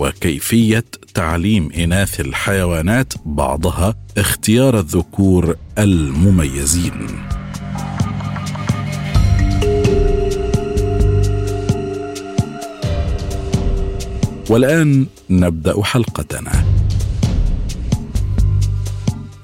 وكيفية تعليم إناث الحيوانات بعضها اختيار الذكور المميزين. والآن نبدأ حلقتنا.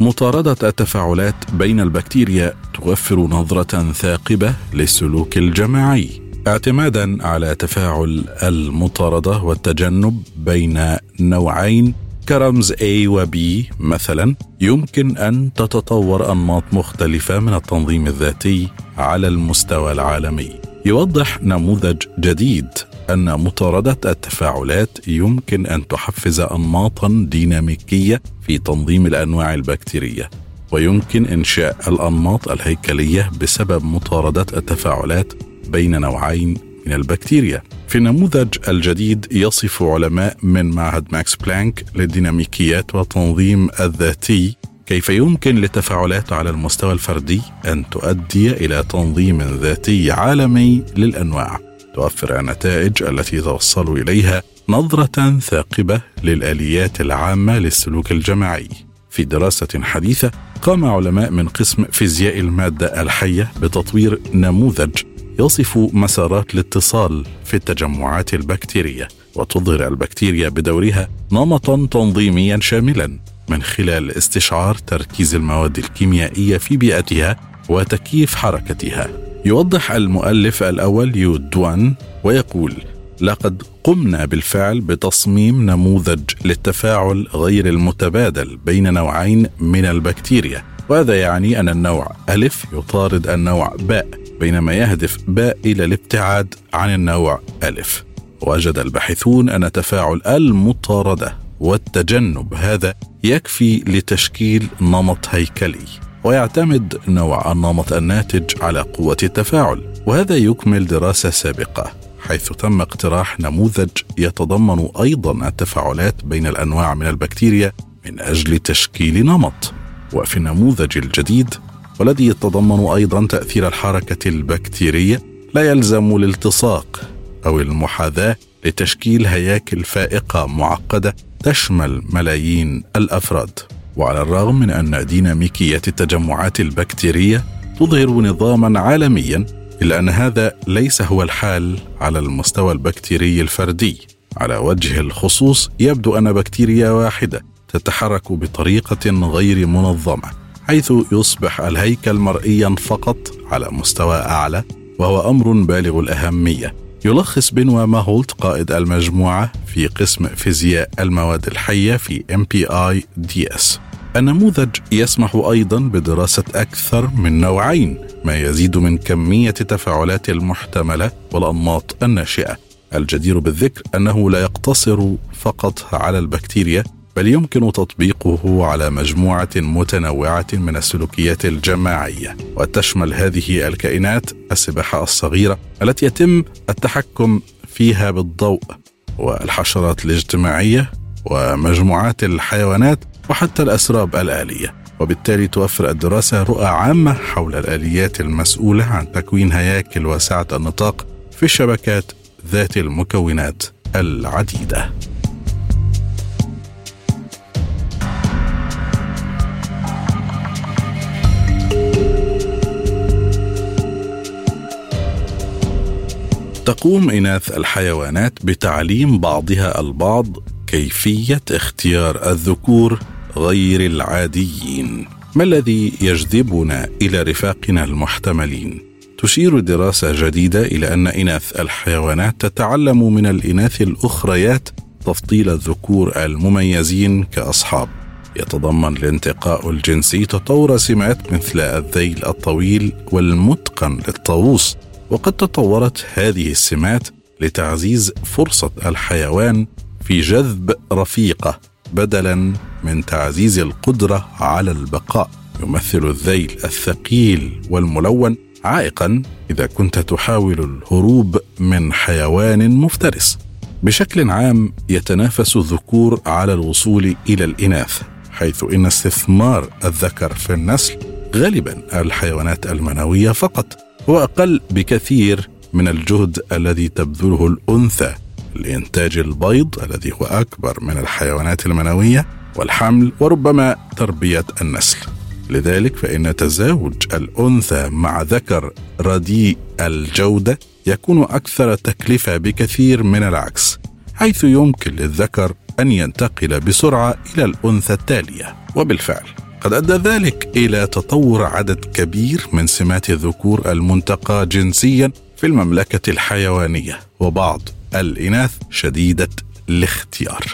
مطاردة التفاعلات بين البكتيريا توفر نظرة ثاقبة للسلوك الجماعي. اعتمادا على تفاعل المطاردة والتجنب بين نوعين كرمز A و B مثلا يمكن أن تتطور أنماط مختلفة من التنظيم الذاتي على المستوى العالمي. يوضح نموذج جديد أن مطاردة التفاعلات يمكن أن تحفز انماطا ديناميكية في تنظيم الأنواع البكتيرية ويمكن إنشاء الأنماط الهيكلية بسبب مطاردة التفاعلات بين نوعين من البكتيريا. في النموذج الجديد يصف علماء من معهد ماكس بلانك للديناميكيات والتنظيم الذاتي كيف يمكن للتفاعلات على المستوى الفردي أن تؤدي إلى تنظيم ذاتي عالمي للأنواع. توفر النتائج التي توصل إليها نظرة ثاقبة للآليات العامة للسلوك الجماعي. في دراسة حديثة قام علماء من قسم فيزياء المادة الحية بتطوير نموذج يصف مسارات الاتصال في التجمعات البكتيرية وتظهر البكتيريا بدورها نمطا تنظيميا شاملا من خلال استشعار تركيز المواد الكيميائية في بيئتها وتكييف حركتها. يوضح المؤلف الأول يو دوان ويقول لقد قمنا بالفعل بتصميم نموذج للتفاعل غير المتبادل بين نوعين من البكتيريا وهذا يعني أن النوع ألف يطارد النوع باء بينما يهدف باء إلى الابتعاد عن النوع ألف. وجد الباحثون أن تفاعل المطاردة والتجنب هذا يكفي لتشكيل نمط هيكلي ويعتمد نوع النمط الناتج على قوة التفاعل وهذا يكمل دراسة سابقة حيث تم اقتراح نموذج يتضمن أيضا التفاعلات بين الأنواع من البكتيريا من أجل تشكيل نمط. وفي النموذج الجديد والذي يتضمن أيضا تأثير الحركة البكتيرية لا يلزم الالتصاق أو المحاذاة لتشكيل هياكل فائقة معقدة تشمل ملايين الأفراد. وعلى الرغم من أن ديناميكية التجمعات البكتيرية تظهر نظاما عالميا إلا أن هذا ليس هو الحال على المستوى البكتيري الفردي. على وجه الخصوص يبدو أن بكتيريا واحدة تتحرك بطريقة غير منظمة. حيث يصبح الهيكل مرئيا فقط على مستوى أعلى وهو أمر بالغ الأهمية. يلخص بنوا ماهولت قائد المجموعة في قسم فيزياء المواد الحية في MPI DS النموذج يسمح أيضا بدراسة أكثر من نوعين ما يزيد من كمية التفاعلات المحتملة والأنماط الناشئة. الجدير بالذكر أنه لا يقتصر فقط على البكتيريا بل يمكن تطبيقه على مجموعة متنوعة من السلوكيات الجماعية وتشمل هذه الكائنات السباحة الصغيرة التي يتم التحكم فيها بالضوء والحشرات الاجتماعية ومجموعات الحيوانات وحتى الأسراب الآلية. وبالتالي توفر الدراسة رؤى عامة حول الآليات المسؤولة عن تكوين هياكل واسعة النطاق في الشبكات ذات المكونات العديدة. تقوم إناث الحيوانات بتعليم بعضها البعض كيفية اختيار الذكور غير العاديين. ما الذي يجذبنا إلى رفاقنا المحتملين؟ تشير دراسة جديدة إلى أن إناث الحيوانات تتعلم من الإناث الأخريات تفضيل الذكور المميزين كأصحاب. يتضمن الانتقاء الجنسي تطور سمات مثل الذيل الطويل والمتقن للطاووس. وقد تطورت هذه السمات لتعزيز فرصة الحيوان في جذب رفيقة بدلا من تعزيز القدرة على البقاء. يمثل الذيل الثقيل والملون عائقا إذا كنت تحاول الهروب من حيوان مفترس. بشكل عام يتنافس الذكور على الوصول إلى الإناث حيث إن استثمار الذكر في النسل غالبا الحيوانات المنوية فقط. هو أقل بكثير من الجهد الذي تبذله الأنثى لإنتاج البيض الذي هو أكبر من الحيوانات المنوية والحمل وربما تربية النسل. لذلك فإن تزاوج الأنثى مع ذكر رديء الجودة يكون أكثر تكلفة بكثير من العكس حيث يمكن للذكر أن ينتقل بسرعة إلى الأنثى التالية. وبالفعل قد أدى ذلك إلى تطور عدد كبير من سمات الذكور المنتقى جنسيا في المملكة الحيوانية وبعض الإناث شديدة الاختيار.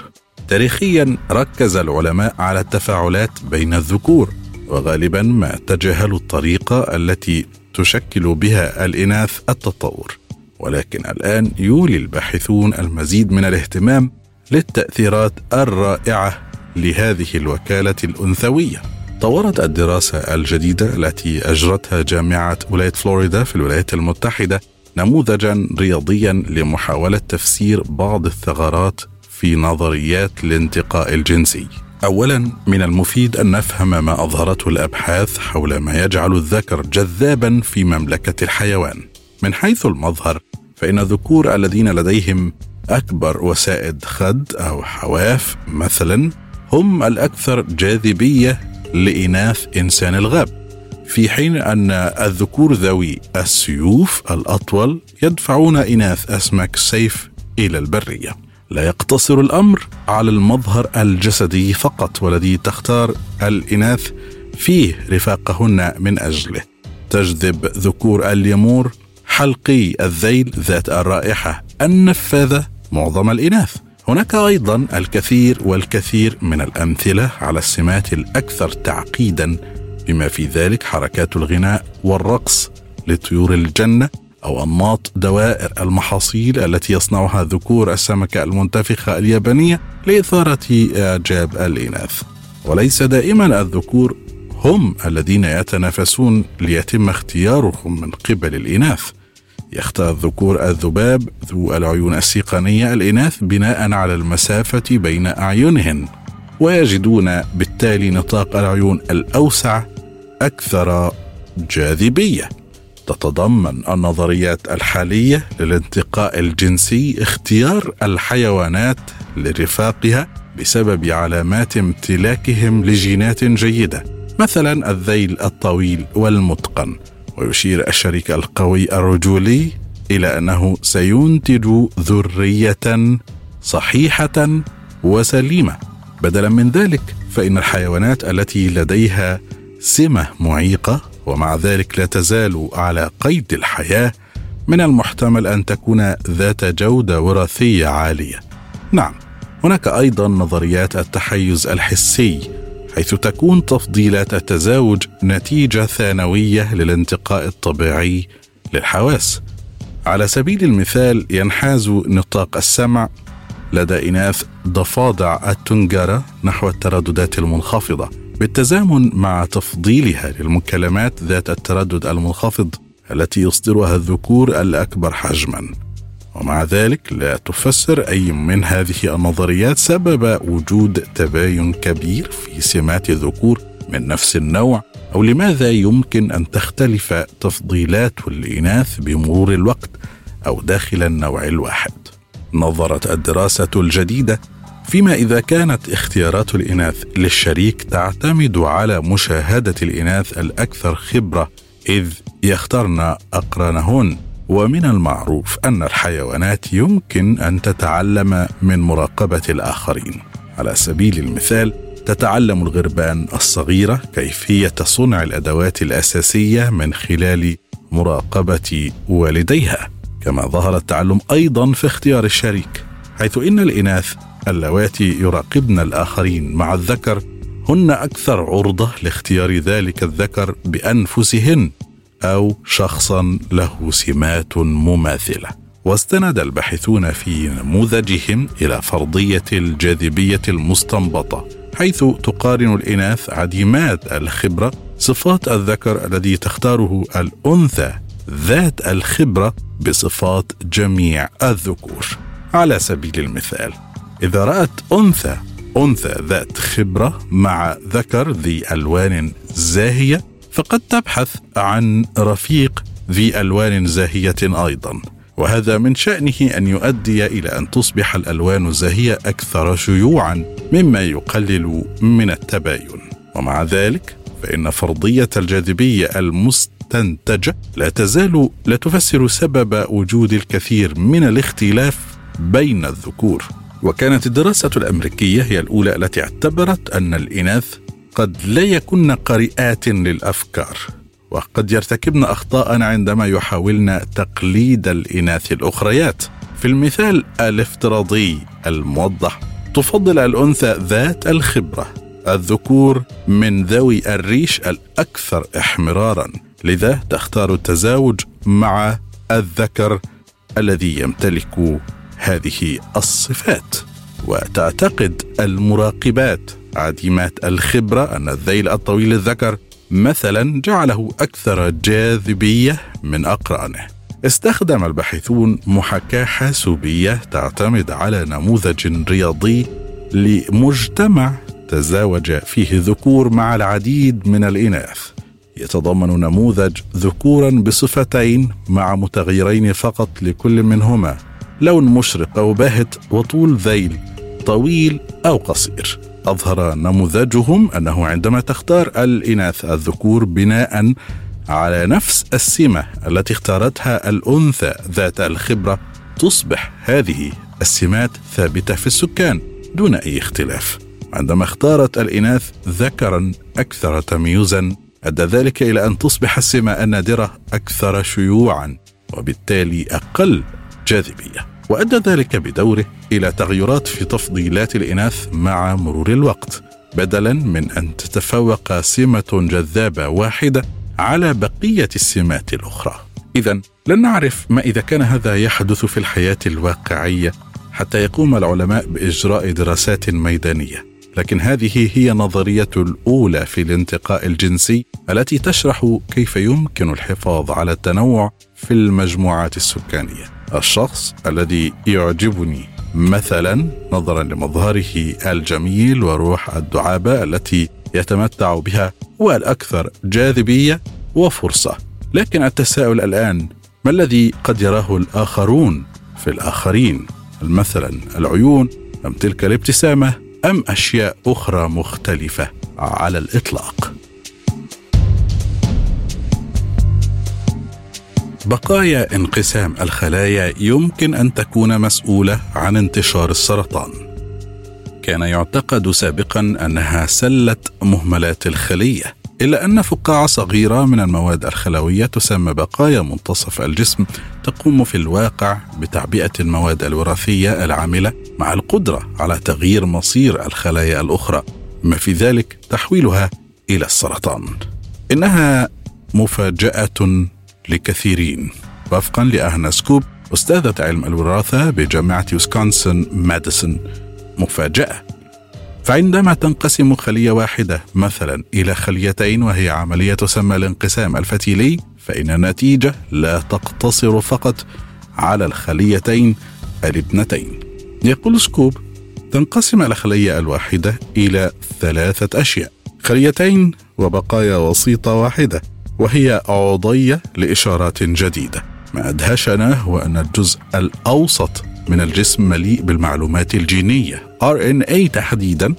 تاريخيا ركز العلماء على التفاعلات بين الذكور وغالبا ما تجاهلوا الطريقة التي تشكل بها الإناث التطور. ولكن الآن يولي الباحثون المزيد من الاهتمام للتأثيرات الرائعة لهذه الوكالة الأنثوية. طورت الدراسة الجديدة التي أجرتها جامعة ولاية فلوريدا في الولايات المتحدة نموذجا رياضيا لمحاولة تفسير بعض الثغرات في نظريات الانتقاء الجنسي. اولا من المفيد أن نفهم ما أظهرته الأبحاث حول ما يجعل الذكر جذابا في مملكة الحيوان. من حيث المظهر فإن الذكور الذين لديهم أكبر وسائد خد أو حواف مثلا هم الأكثر جاذبية لإناث إنسان الغاب في حين أن الذكور ذوي السيوف الأطول يدفعون إناث أسماك السيف إلى البرية. لا يقتصر الأمر على المظهر الجسدي فقط والذي تختار الإناث فيه رفاقهن من أجله. تجذب ذكور اليمور حلقي الذيل ذات الرائحة النفاذة معظم الإناث. هناك أيضا الكثير والكثير من الأمثلة على السمات الأكثر تعقيدا بما في ذلك حركات الغناء والرقص لطيور الجنة أو أنماط دوائر المحاصيل التي يصنعها ذكور السمكة المنتفخة اليابانية لإثارة إعجاب الإناث. وليس دائما الذكور هم الذين يتنافسون ليتم اختيارهم من قبل الإناث. يختار الذكور الذباب ذو العيون السيقانية الإناث بناء على المسافة بين أعينهن. ويجدون بالتالي نطاق العيون الأوسع أكثر جاذبية. تتضمن النظريات الحالية للانتقاء الجنسي اختيار الحيوانات لرفاقها بسبب علامات امتلاكهم لجينات جيدة مثلا الذيل الطويل والمتقن. ويشير الشريك القوي الرجولي إلى أنه سينتج ذرية صحيحة وسليمة بدلا من ذلك فإن الحيوانات التي لديها سمة معيقة ومع ذلك لا تزال على قيد الحياة من المحتمل أن تكون ذات جودة وراثية عالية. نعم، هناك أيضا نظريات التحيز الحسي حيث تكون تفضيلات التزاوج نتيجة ثانوية للانتقاء الطبيعي للحواس. على سبيل المثال ينحاز نطاق السمع لدى إناث ضفادع التنجرة نحو الترددات المنخفضة بالتزامن مع تفضيلها للمكالمات ذات التردد المنخفض التي يصدرها الذكور الأكبر حجما ومع ذلك لا تفسر أي من هذه النظريات سبب وجود تباين كبير في سمات الذكور من نفس النوع أو لماذا يمكن أن تختلف تفضيلات الإناث بمرور الوقت أو داخل النوع الواحد؟ نظرت الدراسة الجديدة فيما إذا كانت اختيارات الإناث للشريك تعتمد على مشاهدة الإناث الأكثر خبرة إذ يخترن أقرانهن. ومن المعروف أن الحيوانات يمكن أن تتعلم من مراقبة الآخرين. على سبيل المثال تتعلم الغربان الصغيرة كيفية صنع الأدوات الأساسية من خلال مراقبة والديها. كما ظهر التعلم أيضا في اختيار الشريك حيث إن الإناث اللواتي يراقبن الآخرين مع الذكر هن أكثر عرضة لاختيار ذلك الذكر بأنفسهن. أو شخصا له سمات مماثلة. واستند الباحثون في نموذجهم إلى فرضية الجاذبية المستنبطة حيث تقارن الإناث عديمات الخبرة صفات الذكر الذي تختاره الأنثى ذات الخبرة بصفات جميع الذكور. على سبيل المثال إذا رأت أنثى أنثى ذات خبرة مع ذكر ذي ألوان زاهية فقد تبحث عن رفيق ذي ألوان زاهية أيضا. وهذا من شأنه أن يؤدي إلى أن تصبح الألوان الزاهية أكثر شيوعا مما يقلل من التباين. ومع ذلك فإن فرضية الجاذبية المستنتجة لا تزال لا تفسر سبب وجود الكثير من الاختلاف بين الذكور. وكانت الدراسة الأمريكية هي الأولى التي اعتبرت أن الإناث قد لا يكن قارئات للأفكار وقد يرتكبن أخطاء عندما يحاولن تقليد الإناث الأخريات. في المثال الافتراضي الموضح تفضل الأنثى ذات الخبرة الذكور من ذوي الريش الأكثر احمرارا لذا تختار التزاوج مع الذكر الذي يمتلك هذه الصفات وتعتقد المراقبات. عديمات الخبرة أن الذيل الطويل الذكر مثلا جعله أكثر جاذبية من أقرانه. استخدم الباحثون محاكاة حاسوبية تعتمد على نموذج رياضي لمجتمع تزاوج فيه ذكور مع العديد من الإناث. يتضمن نموذج ذكورا بصفتين مع متغيرين فقط لكل منهما لون مشرق أو باهت وطول ذيل طويل أو قصير. أظهر نموذجهم أنه عندما تختار الإناث الذكور بناء على نفس السمة التي اختارتها الأنثى ذات الخبرة تصبح هذه السمات ثابتة في السكان دون أي اختلاف. عندما اختارت الإناث ذكرا أكثر تمييزا أدى ذلك إلى أن تصبح السمة النادرة أكثر شيوعا وبالتالي أقل جاذبية. وأدى ذلك بدوره إلى تغيرات في تفضيلات الإناث مع مرور الوقت بدلا من أن تتفوق سمة جذابة واحدة على بقية السمات الأخرى. اذا لن نعرف ما إذا كان هذا يحدث في الحياة الواقعية حتى يقوم العلماء بإجراء دراسات ميدانية. لكن هذه هي النظريه الأولى في الانتقاء الجنسي التي تشرح كيف يمكن الحفاظ على التنوع في المجموعات السكانية. الشخص الذي يعجبني مثلا نظرا لمظهره الجميل وروح الدعابة التي يتمتع بها هو الاكثر جاذبية وفرصة. لكن التساؤل الآن ما الذي قد يراه الآخرون في الآخرين؟ مثلا العيون أم تلك الابتسامة أم أشياء أخرى مختلفة على الإطلاق؟ بقايا انقسام الخلايا يمكن أن تكون مسؤولة عن انتشار السرطان. كان يعتقد سابقا أنها سله مهملات الخلية إلا أن فقاعة صغيرة من المواد الخلوية تسمى بقايا منتصف الجسم تقوم في الواقع بتعبئة المواد الوراثية العاملة مع القدرة على تغيير مصير الخلايا الأخرى بما في ذلك تحويلها إلى السرطان. إنها مفاجأة لكثيرين. وفقا لأهنا سكوب أستاذة علم الوراثة بجامعة ويسكونسن ماديسون. مفاجأة. فعندما تنقسم خلية واحدة مثلا إلى خليتين وهي عملية تسمى الانقسام الفتيلي فإن النتيجة لا تقتصر فقط على الخليتين الابنتين. يقول سكوب تنقسم الخلية الواحدة إلى ثلاثة أشياء. خليتين وبقايا وسيطة واحدة. وهي عضية لإشارات جديدة. ما أدهشنا هو أن الجزء الأوسط من الجسم مليء بالمعلومات الجينية. RNA تحديدا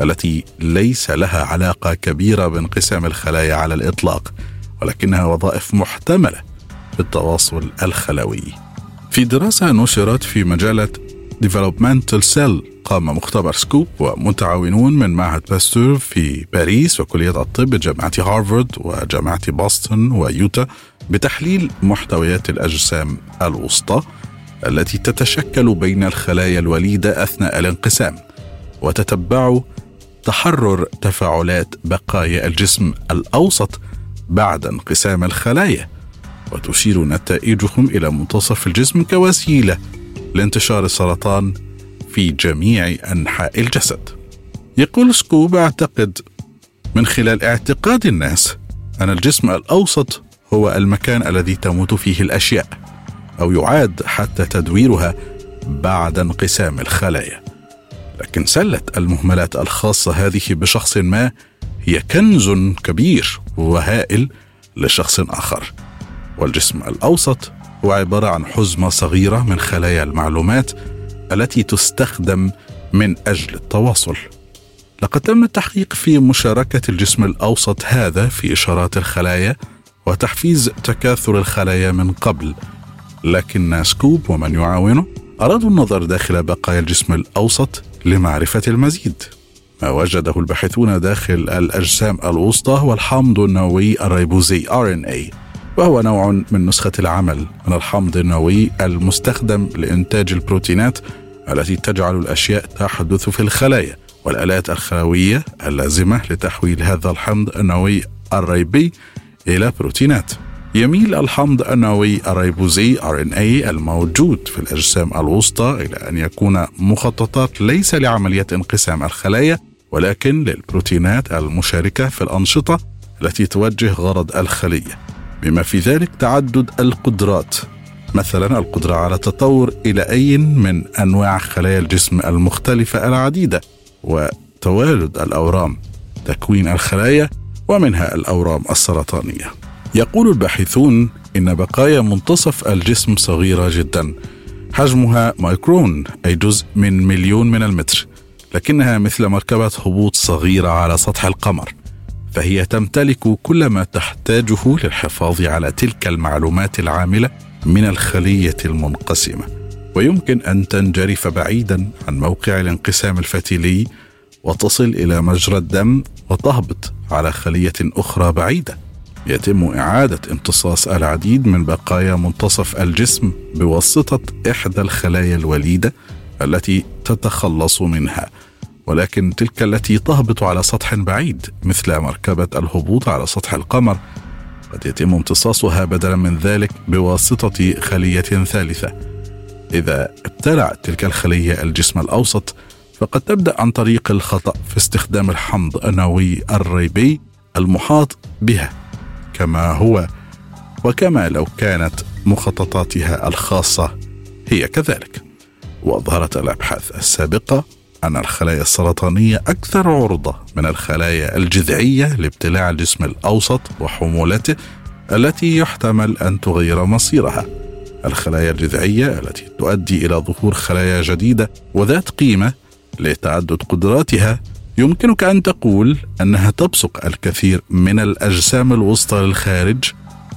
التي ليس لها علاقة كبيرة بانقسام الخلايا على الإطلاق ولكنها وظائف محتملة بالتواصل الخلوي. في دراسة نشرت في مجلة Developmental Cell قام مختبر سكوب ومتعاونون من معهد باستور في باريس وكلية الطب بجامعة هارفارد وجامعة بoston ويوتا بتحليل محتويات الأجسام الوسطى التي تتشكل بين الخلايا الوليدة أثناء الانقسام وتتبع تحرر تفاعلات بقايا الجسم الأوسط بعد انقسام الخلايا وتشير نتائجهم إلى منتصف الجسم كوسيلة. لانتشار السرطان في جميع أنحاء الجسد. يقول سكوب أعتقد من خلال اعتقاد الناس أن الجسم الأوسط هو المكان الذي تموت فيه الأشياء أو يعاد حتى تدويرها بعد انقسام الخلايا. لكن سلة المهملات الخاصة هذه بشخص ما هي كنز كبير وهائل لشخص آخر. والجسم الأوسط هو عبارة عن حزمة صغيرة من خلايا المعلومات التي تستخدم من أجل التواصل. لقد تم التحقيق في مشاركة الجسم الأوسط هذا في إشارات الخلايا وتحفيز تكاثر الخلايا من قبل. لكن سكوب ومن يعاونه أرادوا النظر داخل بقايا الجسم الأوسط لمعرفة المزيد. ما وجده الباحثون داخل الأجسام الوسطى هو الحمض النووي الريبوزي RNA وهو نوع من نسخة العمل من الحمض النووي المستخدم لإنتاج البروتينات التي تجعل الأشياء تحدث في الخلايا والآلات الخلوية اللازمة لتحويل هذا الحمض النووي الريبي إلى بروتينات. يميل الحمض النووي الريبوزي RNA الموجود في الأجسام الوسطى إلى أن يكون مخططات ليس لعملية انقسام الخلايا ولكن للبروتينات المشاركة في الأنشطة التي توجه غرض الخلية. بما في ذلك تعدد القدرات. مثلا القدرة على التطور إلى أي من أنواع خلايا الجسم المختلفة العديدة وتوالد الأورام تكوين الخلايا ومنها الأورام السرطانية. يقول الباحثون إن بقايا منتصف الجسم صغيرة جدا. حجمها مايكرون أي جزء من مليون من المتر لكنها مثل مركبة هبوط صغيرة على سطح القمر. فهي تمتلك كل ما تحتاجه للحفاظ على تلك المعلومات العاملة من الخلية المنقسمة. ويمكن أن تنجرف بعيدا عن موقع الانقسام الفتيلي وتصل إلى مجرى الدم وتهبط على خلية أخرى بعيدة. يتم إعادة امتصاص العديد من بقايا منتصف الجسم بواسطة إحدى الخلايا الوليدة التي تتخلص منها. ولكن تلك التي تهبط على سطح بعيد مثل مركبة الهبوط على سطح القمر قد يتم امتصاصها بدلا من ذلك بواسطة خلية ثالثة. إذا ابتلعت تلك الخلية الجسم الأوسط فقد تبدأ عن طريق الخطأ في استخدام الحمض النووي الريبي المحاط بها كما هو وكما لو كانت مخططاتها الخاصة هي كذلك. وأظهرت الأبحاث السابقة أن الخلايا السرطانية أكثر عرضة من الخلايا الجذعية لابتلاع الجسم الأوسط وحمولته التي يحتمل أن تغير مصيرها. الخلايا الجذعية التي تؤدي إلى ظهور خلايا جديدة وذات قيمة لتعدد قدراتها يمكنك أن تقول أنها تبصق الكثير من الأجسام الوسطى للخارج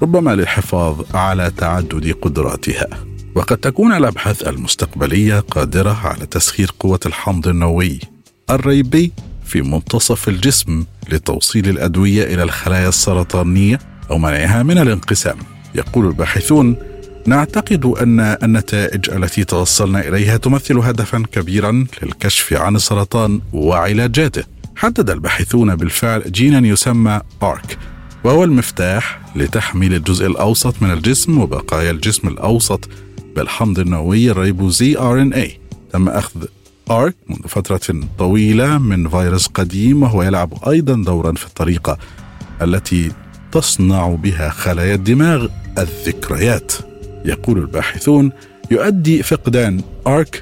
ربما للحفاظ على تعدد قدراتها. وقد تكون الأبحاث المستقبلية قادرة على تسخير قوة الحمض النووي الريبي في منتصف الجسم لتوصيل الأدوية إلى الخلايا السرطانية أو منعها من الانقسام. يقول الباحثون نعتقد أن النتائج التي توصلنا إليها تمثل هدفا كبيرا للكشف عن السرطان وعلاجاته. حدد الباحثون بالفعل جينا يسمى ارك وهو المفتاح لتحميل الجزء الأوسط من الجسم وبقايا الجسم الأوسط بالحمض النووي الريبوزي RNA تم أخذ ARK منذ فترة طويلة من فيروس قديم وهو يلعب أيضا دورا في الطريقة التي تصنع بها خلايا الدماغ الذكريات. يقول الباحثون يؤدي فقدان ARC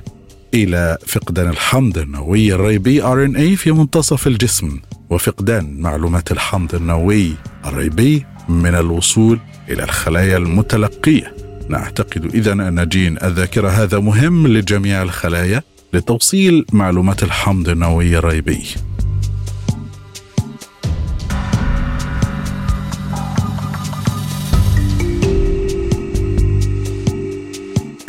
إلى فقدان الحمض النووي الريبي RNA في منتصف الجسم وفقدان معلومات الحمض النووي الريبي من الوصول إلى الخلايا المتلقية. نعتقد إذا أن جين الذاكرة هذا مهم لجميع الخلايا لتوصيل معلومات الحمض النووي الريبي.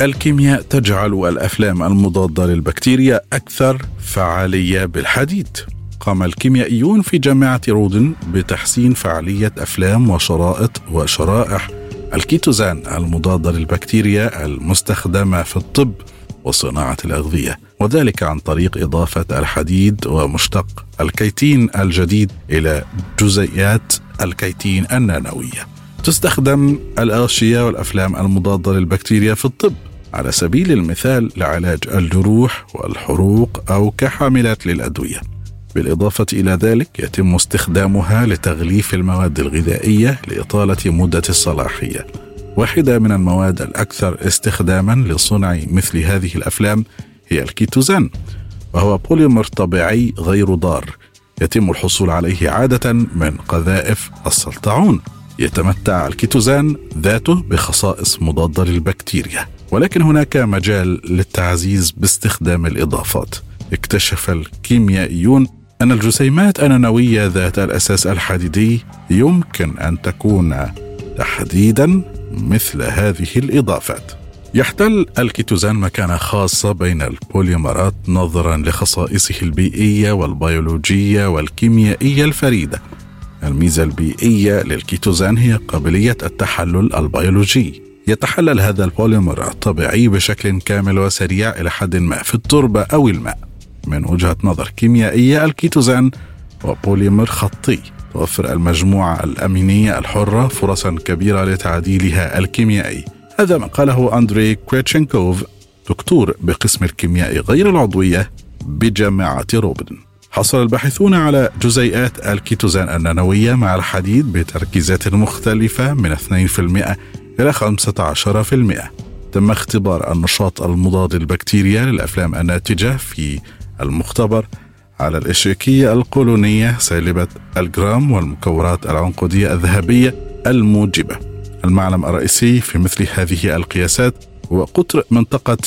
الكيمياء تجعل الأفلام المضادة للبكتيريا أكثر فعالية بالحديد قام الكيميائيون في جامعة رودن بتحسين فعالية أفلام وشرائط وشرائح الكيتوزان المضادة للبكتيريا المستخدمة في الطب وصناعة الأغذية وذلك عن طريق إضافة الحديد ومشتق الكيتين الجديد إلى جزيئات الكيتين النانوية. تستخدم الأغشية والأفلام المضادة للبكتيريا في الطب على سبيل المثال لعلاج الجروح والحروق أو كحاملات للأدوية. بالإضافة إلى ذلك يتم استخدامها لتغليف المواد الغذائية لإطالة مدة الصلاحية. واحدة من المواد الأكثر استخداما لصنع مثل هذه الأفلام هي الكيتوزان وهو بوليمر طبيعي غير ضار. يتم الحصول عليه عادة من قذائف السلطعون. يتمتع الكيتوزان ذاته بخصائص مضادة للبكتيريا. ولكن هناك مجال للتعزيز باستخدام الإضافات. اكتشف الكيميائيون أن الجسيمات النانويه ذات الأساس الحديدي يمكن أن تكون تحديدا مثل هذه الإضافات يحتل الكيتوزان مكانة خاصة بين البوليمرات نظرا لخصائصه البيئية والبيولوجية والكيميائية الفريدة. الميزة البيئية للكيتوزان هي قابلية التحلل البيولوجي. يتحلل هذا البوليمر الطبيعي بشكل كامل وسريع إلى حد ما في التربة أو الماء. من وجهة نظر كيميائية الكيتوزان هو بوليمر خطي توفر المجموعة الأمينية الحرة فرصا كبيرة لتعديلها الكيميائي. هذا ما قاله أندري كريتشنكوف دكتور بقسم الكيمياء غير العضوية بجامعة روبن حصل الباحثون على جزيئات الكيتوزان النانوية مع الحديد بتركيزات مختلفة من 2% إلى 15% تم اختبار النشاط المضاد للبكتيريا للأفلام الناتجة في المختبر على الإشيكية القولونية سالبة الجرام والمكورات العنقودية الذهبية الموجبة. المعلم الرئيسي في مثل هذه القياسات هو قطر منطقة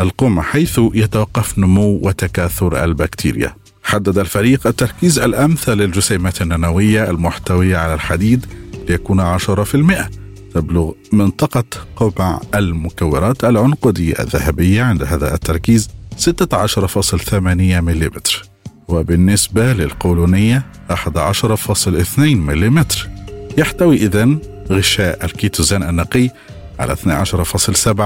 القمع حيث يتوقف نمو وتكاثر البكتيريا. حدد الفريق التركيز الأمثل للجسيمات النانوية المحتوية على الحديد ليكون 10% تبلغ منطقة قمع المكورات العنقودية الذهبية عند هذا التركيز 16.8 ملم وبالنسبة للقولونية 11.2 ملم يحتوي إذن غشاء الكيتوزان النقي على 12.7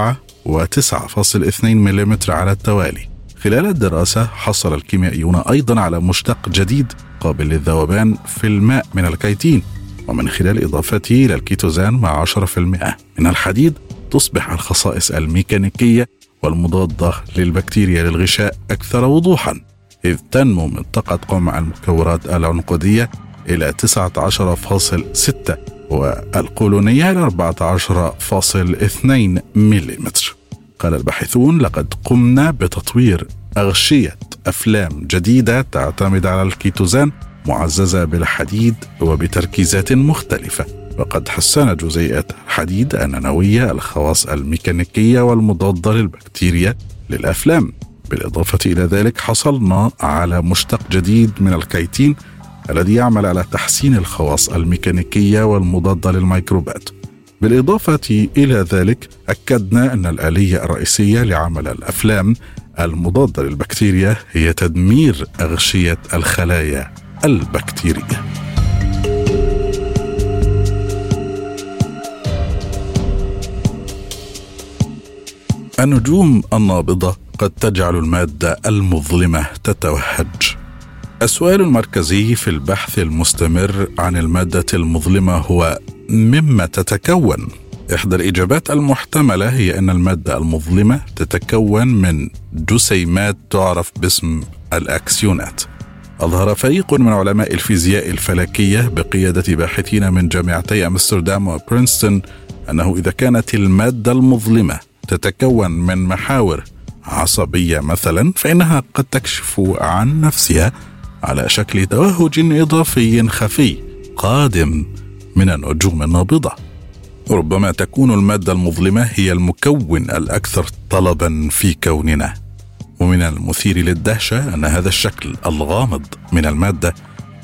و 9.2 ملم على التوالي. خلال الدراسة حصل الكيميائيون أيضا على مشتق جديد قابل للذوبان في الماء من الكيتين ومن خلال إضافته إلى الكيتوزان مع 10% من الحديد تصبح الخصائص الميكانيكية والمضادة للبكتيريا للغشاء أكثر وضوحا إذ تنمو منطقة قمع المكورات العنقودية إلى 19.6 والقولونية إلى 14.2 ملم قال الباحثون لقد قمنا بتطوير أغشية أفلام جديدة تعتمد على الكيتوزان معززة بالحديد وبتركيزات مختلفة. وقد حسن جزيئات الحديد النانوية الخواص الميكانيكية والمضادة للبكتيريا للأفلام. بالإضافة إلى ذلك حصلنا على مشتق جديد من الكيتين الذي يعمل على تحسين الخواص الميكانيكية والمضادة للميكروبات. بالإضافة إلى ذلك أكدنا أن الآلية الرئيسية لعمل الأفلام المضادة للبكتيريا هي تدمير أغشية الخلايا البكتيرية. النجوم النابضة قد تجعل المادة المظلمة تتوهج السؤال المركزي في البحث المستمر عن المادة المظلمة هو مما تتكون؟ إحدى الإجابات المحتملة هي أن المادة المظلمة تتكون من جسيمات تعرف باسم الأكسيونات. أظهر فريق من علماء الفيزياء الفلكية بقيادة باحثين من جامعتي أمستردام وبرينستون أنه إذا كانت المادة المظلمة تتكون من محاور عصبية مثلا فإنها قد تكشف عن نفسها على شكل توهج إضافي خفي قادم من النجوم النابضة. ربما تكون المادة المظلمة هي المكون الأكثر طلبا في كوننا. ومن المثير للدهشة أن هذا الشكل الغامض من المادة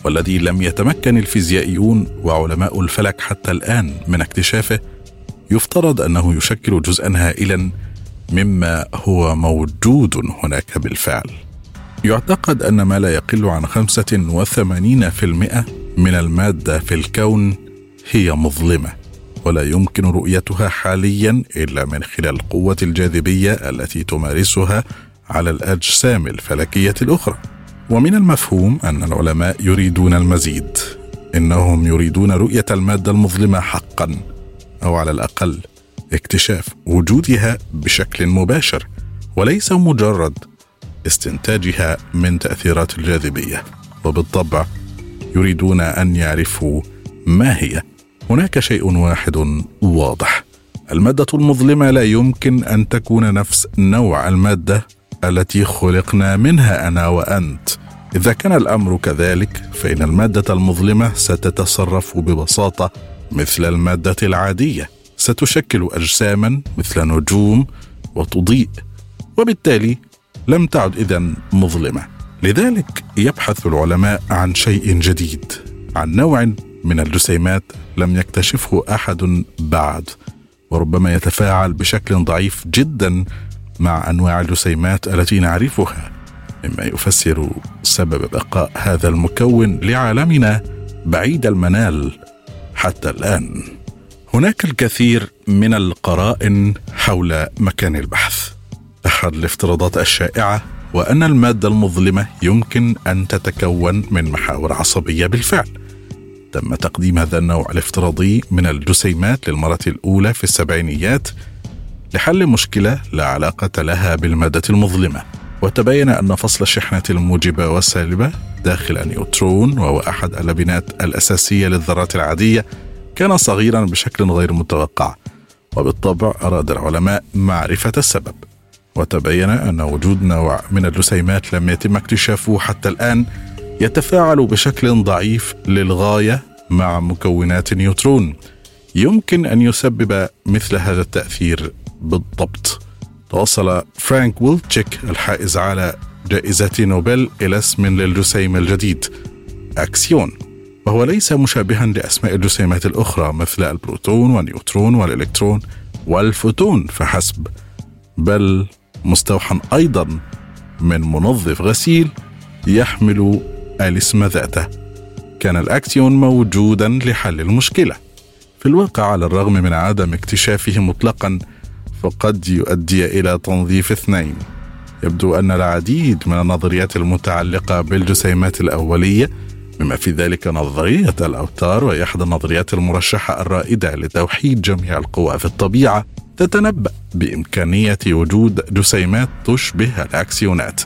والذي لم يتمكن الفيزيائيون وعلماء الفلك حتى الآن من اكتشافه يفترض أنه يشكل جزءا هائلا مما هو موجود هناك بالفعل. يعتقد أن ما لا يقل عن 85% من المادة في الكون هي مظلمة ولا يمكن رؤيتها حاليا إلا من خلال قوة الجاذبية التي تمارسها على الأجسام الفلكية الأخرى. ومن المفهوم أن العلماء يريدون المزيد إنهم يريدون رؤية المادة المظلمة حقا. أو على الأقل اكتشاف وجودها بشكل مباشر وليس مجرد استنتاجها من تأثيرات الجاذبية. وبالطبع يريدون أن يعرفوا ما هي. هناك شيء واحد واضح. المادة المظلمة لا يمكن أن تكون نفس نوع المادة التي خلقنا منها أنا وأنت. إذا كان الأمر كذلك فإن المادة المظلمة ستتصرف ببساطة مثل المادة العادية ستشكل أجساما مثل نجوم وتضيء وبالتالي لم تعد اذا مظلمة. لذلك يبحث العلماء عن شيء جديد عن نوع من الجسيمات لم يكتشفه أحد بعد وربما يتفاعل بشكل ضعيف جدا مع أنواع الجسيمات التي نعرفها مما يفسر سبب بقاء هذا المكون لعالمنا بعيد المنال. حتى الآن. هناك الكثير من القرائن حول مكان البحث. أحد الافتراضات الشائعة وأن المادة المظلمة يمكن أن تتكون من محاور عصبية بالفعل. تم تقديم هذا النوع الافتراضي من الجسيمات للمرة الأولى في السبعينيات لحل مشكلة لا علاقة لها بالمادة المظلمة. وتبين أن فصل الشحنة الموجبه والسالبه داخل النيوترون وهو أحد اللبنات الأساسية للذرات العادية كان صغيرا بشكل غير متوقع. وبالطبع أراد العلماء معرفة السبب. وتبين أن وجود نوع من الجسيمات لم يتم اكتشافه حتى الآن يتفاعل بشكل ضعيف للغاية مع مكونات نيوترون يمكن أن يسبب مثل هذا التأثير بالضبط. توصل فرانك ويلتشيك الحائز على جائزة نوبل إلى اسم للجسيم الجديد أكسيون. وهو ليس مشابها لأسماء الجسيمات الأخرى مثل البروتون والنيوترون والإلكترون والفوتون فحسب. بل مستوحى أيضا من منظف غسيل يحمل الاسم ذاته. كان الأكسيون موجودا لحل المشكلة. في الواقع على الرغم من عدم اكتشافه مطلقا فقد يؤدي إلى تنظيف اثنين. يبدو أن العديد من النظريات المتعلقة بالجسيمات الأولية بما في ذلك نظرية الأوتار وهي إحدى النظريات المرشحة الرائدة لتوحيد جميع القوى في الطبيعة تتنبأ بإمكانية وجود جسيمات تشبه الأكسيونات.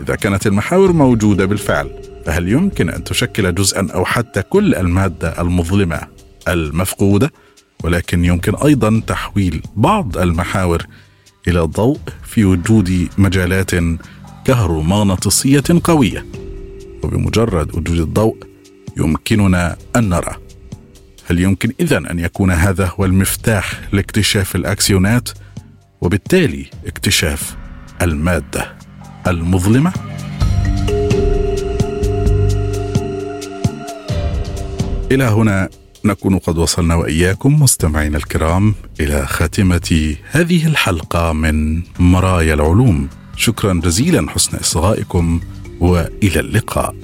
إذا كانت المحاور موجودة بالفعل فهل يمكن أن تشكل جزءا أو حتى كل المادة المظلمة المفقودة؟ ولكن يمكن أيضا تحويل بعض المحاور إلى ضوء في وجود مجالات كهرومغناطيسية قوية. وبمجرد وجود الضوء يمكننا أن نرى. هل يمكن اذا أن يكون هذا هو المفتاح لاكتشاف الأكسيونات؟ وبالتالي اكتشاف المادة المظلمة؟ إلى هنا نكون قد وصلنا وإياكم مستمعينا الكرام إلى خاتمة هذه الحلقة من مرايا العلوم. شكرا جزيلا حسن إصغائكم وإلى اللقاء.